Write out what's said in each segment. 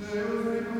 No, it was very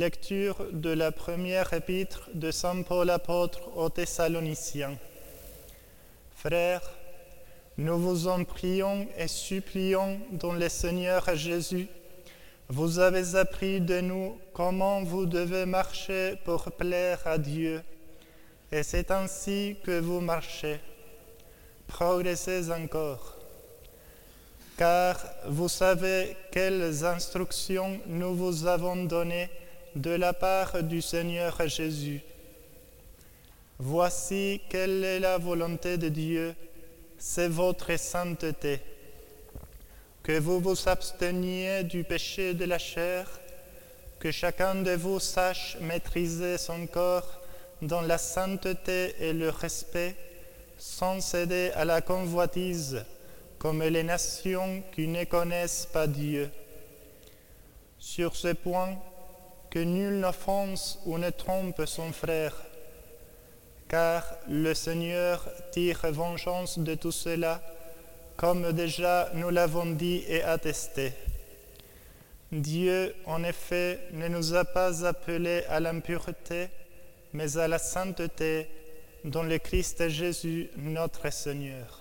Lecture de la première épître de Saint Paul apôtre aux Thessaloniciens. Frères, nous vous en prions et supplions dans le Seigneur Jésus. Vous avez appris de nous comment vous devez marcher pour plaire à Dieu, et c'est ainsi que vous marchez. Progressez encore car vous savez quelles instructions nous vous avons données de la part du Seigneur Jésus. Voici quelle est la volonté de Dieu, c'est votre sainteté, que vous vous absteniez du péché de la chair, que chacun de vous sache maîtriser son corps dans la sainteté et le respect, sans céder à la convoitise comme les nations qui ne connaissent pas Dieu. Sur ce point, que nul n'offense ou ne trompe son frère, car le Seigneur tire vengeance de tout cela, comme déjà nous l'avons dit et attesté. Dieu, en effet, ne nous a pas appelés à l'impureté, mais à la sainteté dans le Christ Jésus, notre Seigneur.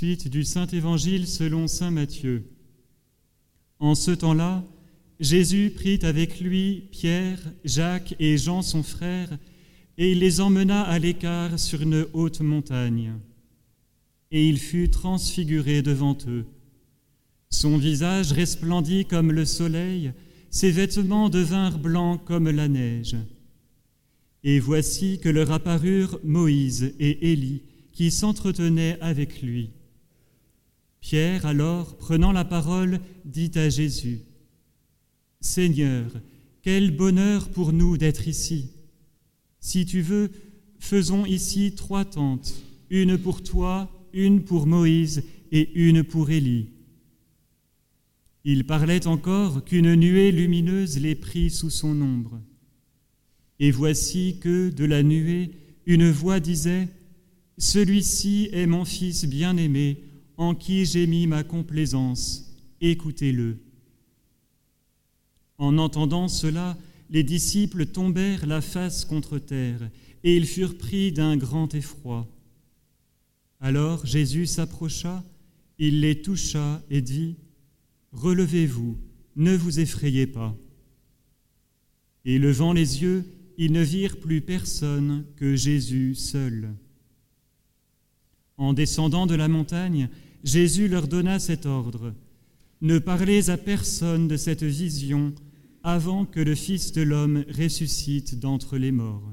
Du Saint Évangile selon Saint Matthieu. En ce temps-là, Jésus prit avec lui Pierre, Jacques et Jean son frère, et il les emmena à l'écart sur une haute montagne. Et il fut transfiguré devant eux. Son visage resplendit comme le soleil, ses vêtements devinrent blancs comme la neige. Et voici que leur apparurent Moïse et Élie, qui s'entretenaient avec lui. Pierre, alors, prenant la parole, dit à Jésus, Seigneur, quel bonheur pour nous d'être ici. Si tu veux, faisons ici trois tentes, une pour toi, une pour Moïse et une pour Élie. Il parlait encore qu'une nuée lumineuse les prit sous son ombre. Et voici que, de la nuée, une voix disait, Celui-ci est mon Fils bien-aimé, en qui j'ai mis ma complaisance, écoutez-le. En entendant cela, les disciples tombèrent la face contre terre, et ils furent pris d'un grand effroi. Alors Jésus s'approcha, il les toucha et dit, Relevez-vous, ne vous effrayez pas. Et levant les yeux, ils ne virent plus personne que Jésus seul. En descendant de la montagne, Jésus leur donna cet ordre. Ne parlez à personne de cette vision avant que le Fils de l'homme ressuscite d'entre les morts.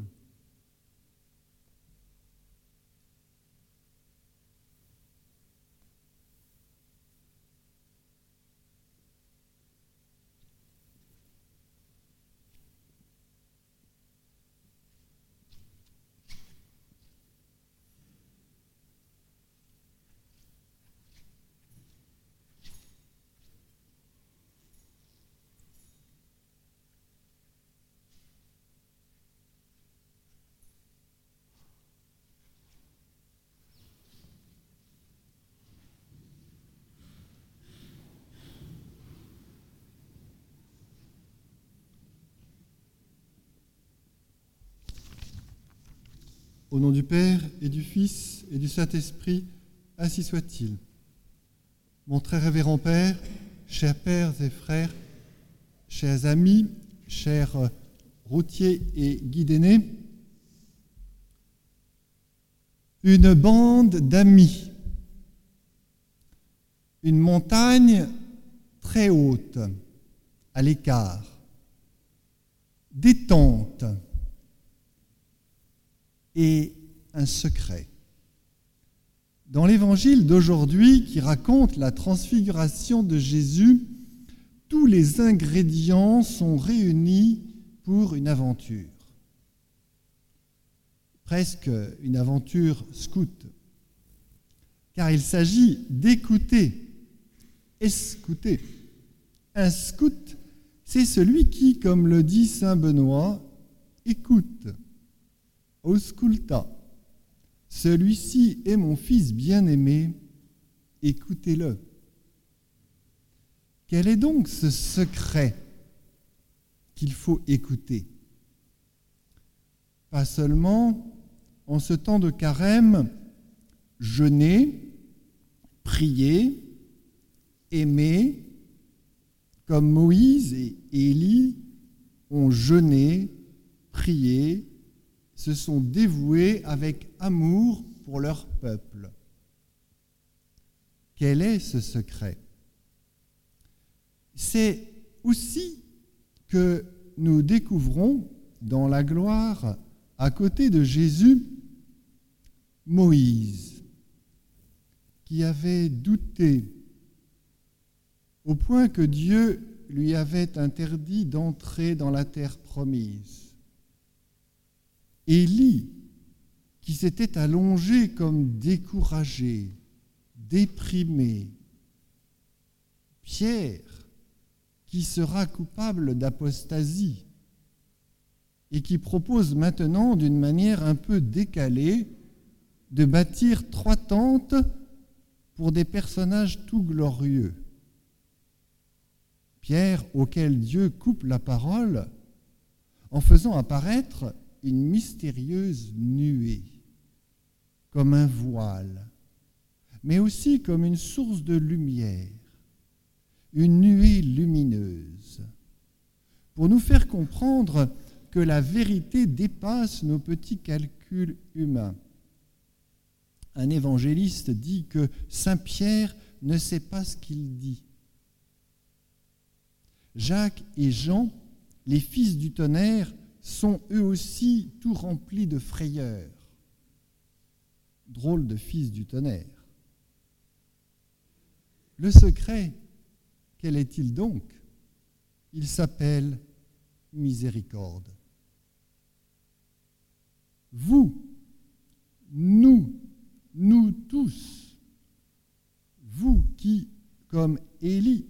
Au nom du Père et du Fils et du Saint-Esprit, ainsi soit-il. Mon très révérend Père, chers pères et frères, chers amis, chers routiers et guides aînés, une bande d'amis, une montagne très haute, à l'écart, des tentes, et un secret. Dans l'évangile d'aujourd'hui qui raconte la transfiguration de Jésus, tous les ingrédients sont réunis pour une aventure. Presque une aventure scout. Car il s'agit d'écouter, escouter. Un scout, c'est celui qui, comme le dit Saint Benoît, écoute Ausculta. Celui-ci est mon fils bien-aimé, écoutez-le. Quel est donc ce secret qu'il faut écouter? Pas seulement en ce temps de carême, jeûner, prier, aimer, comme Moïse et Élie ont jeûné, prié, se sont dévoués avec amour pour leur peuple. Quel est ce secret? C'est aussi que nous découvrons dans la gloire, à côté de Jésus, Moïse, qui avait douté au point que Dieu lui avait interdit d'entrer dans la terre promise. Élie, qui s'était allongé comme découragé, déprimé, Pierre, qui sera coupable d'apostasie et qui propose maintenant d'une manière un peu décalée de bâtir trois tentes pour des personnages tout glorieux. Pierre, auquel Dieu coupe la parole en faisant apparaître une mystérieuse nuée, comme un voile, mais aussi comme une source de lumière, une nuée lumineuse, pour nous faire comprendre que la vérité dépasse nos petits calculs humains. Un évangéliste dit que Saint Pierre ne sait pas ce qu'il dit. Jacques et Jean, les fils du tonnerre, sont eux aussi tout remplis de frayeur. Drôle de fils du tonnerre. Le secret, quel est-il donc? Il s'appelle miséricorde. Vous, nous, nous tous, vous qui, comme Élie,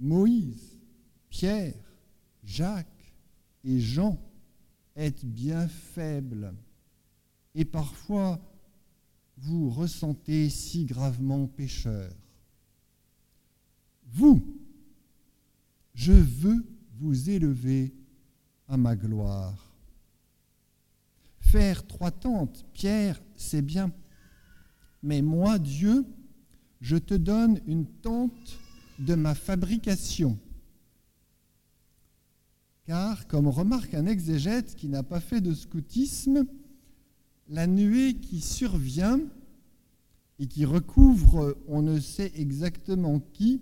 Moïse, Pierre, Jacques et Jean, êtes bien faibles et parfois vous ressentez si gravement pécheur. Vous, je veux vous élever à ma gloire. Faire trois tentes, Pierre, c'est bien, mais moi, Dieu, je te donne une tente de ma fabrication. Car, comme remarque un exégète qui n'a pas fait de scoutisme, la nuée qui survient et qui recouvre on ne sait exactement qui,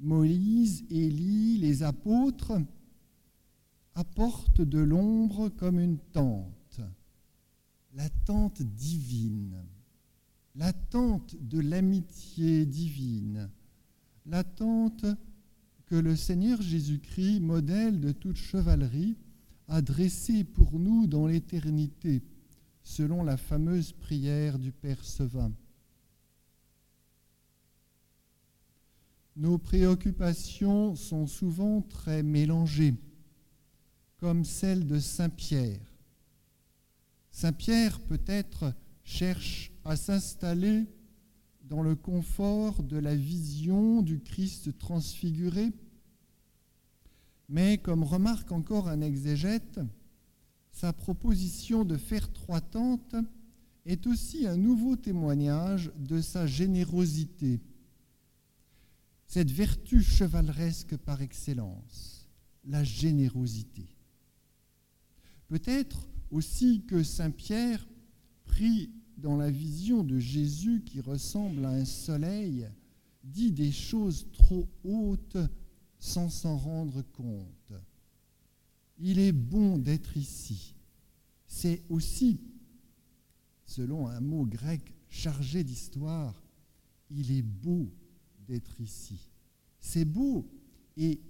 Moïse, Élie, les apôtres, apporte de l'ombre comme une tente, la tente divine, la tente de l'amitié divine, la tente que le Seigneur Jésus-Christ, modèle de toute chevalerie, a dressée pour nous dans l'éternité, selon la fameuse prière du Père Sevin. Nos préoccupations sont souvent très mélangées, comme celle de Saint Pierre. Saint Pierre peut-être cherche à s'installer dans le confort de la vision du Christ transfiguré, mais comme remarque encore un exégète, sa proposition de faire trois tentes est aussi un nouveau témoignage de sa générosité cette vertu chevaleresque par excellence, la générosité. Peut-être aussi que Saint Pierre, pris dans la vision de Jésus qui ressemble à un soleil, dit des choses trop hautes sans s'en rendre compte. Il est bon d'être ici. C'est aussi, selon un mot grec chargé d'histoire, il est beau d'être ici. C'est beau et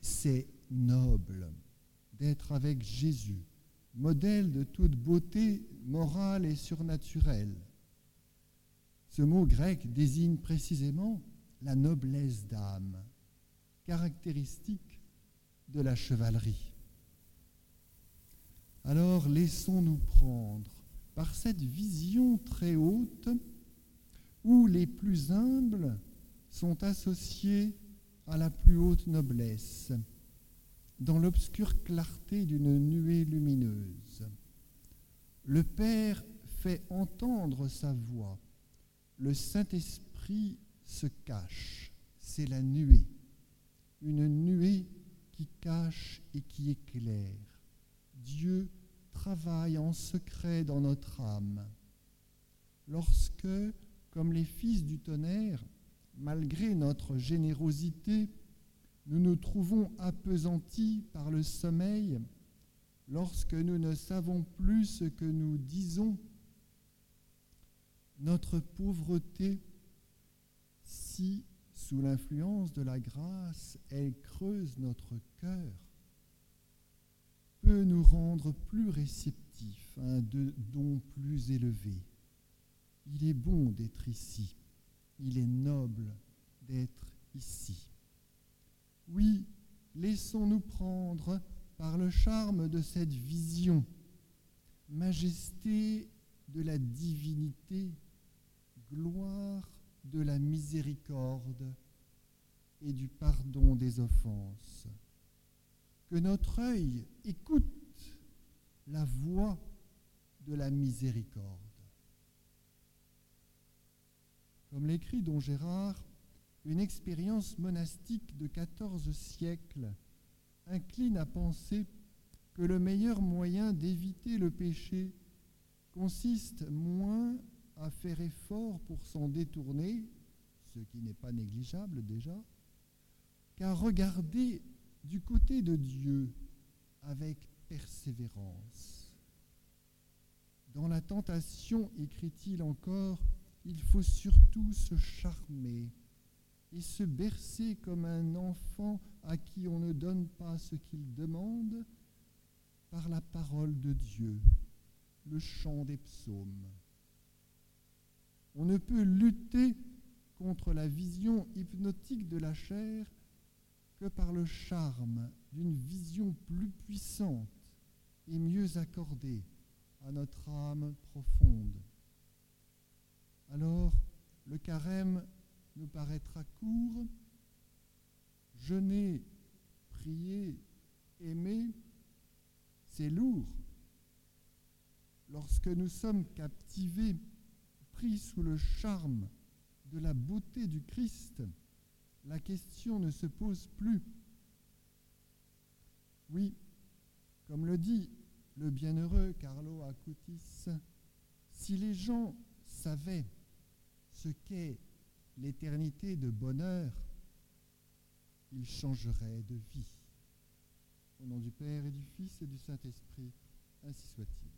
c'est noble d'être avec Jésus, modèle de toute beauté morale et surnaturelle. Ce mot grec désigne précisément la noblesse d'âme, caractéristique de la chevalerie. Alors laissons-nous prendre par cette vision très haute où les plus humbles sont associés à la plus haute noblesse, dans l'obscure clarté d'une nuée lumineuse. Le Père fait entendre sa voix, le Saint-Esprit se cache, c'est la nuée, une nuée qui cache et qui éclaire. Dieu travaille en secret dans notre âme. Lorsque, comme les fils du tonnerre, malgré notre générosité, nous nous trouvons appesantis par le sommeil lorsque nous ne savons plus ce que nous disons. Notre pauvreté, si sous l'influence de la grâce, elle creuse notre cœur, peut nous rendre plus réceptifs à un don plus élevé. Il est bon d'être ici il est noble d'être ici. Oui, laissons-nous prendre par le charme de cette vision, majesté de la divinité, gloire de la miséricorde et du pardon des offenses. que notre œil écoute la voix de la miséricorde. Comme l'écrit Don Gérard, une expérience monastique de 14 siècles incline à penser que le meilleur moyen d'éviter le péché consiste moins à faire effort pour s'en détourner, ce qui n'est pas négligeable déjà, qu'à regarder du côté de Dieu avec persévérance. Dans la tentation, écrit-il encore, il faut surtout se charmer et se bercer comme un enfant à qui on ne donne pas ce qu'il demande par la parole de Dieu, le chant des psaumes. On ne peut lutter contre la vision hypnotique de la chair que par le charme d'une vision plus puissante et mieux accordée à notre âme profonde. Alors, le carême nous paraîtra court, jeûner, prier, aimer, c'est lourd. Lorsque nous sommes captivés, pris sous le charme de la beauté du Christ, la question ne se pose plus. Oui, comme le dit le bienheureux Carlo Acutis, si les gens savaient ce qu'est l'éternité de bonheur, ils changeraient de vie. Au nom du Père et du Fils et du Saint-Esprit, ainsi soit-il.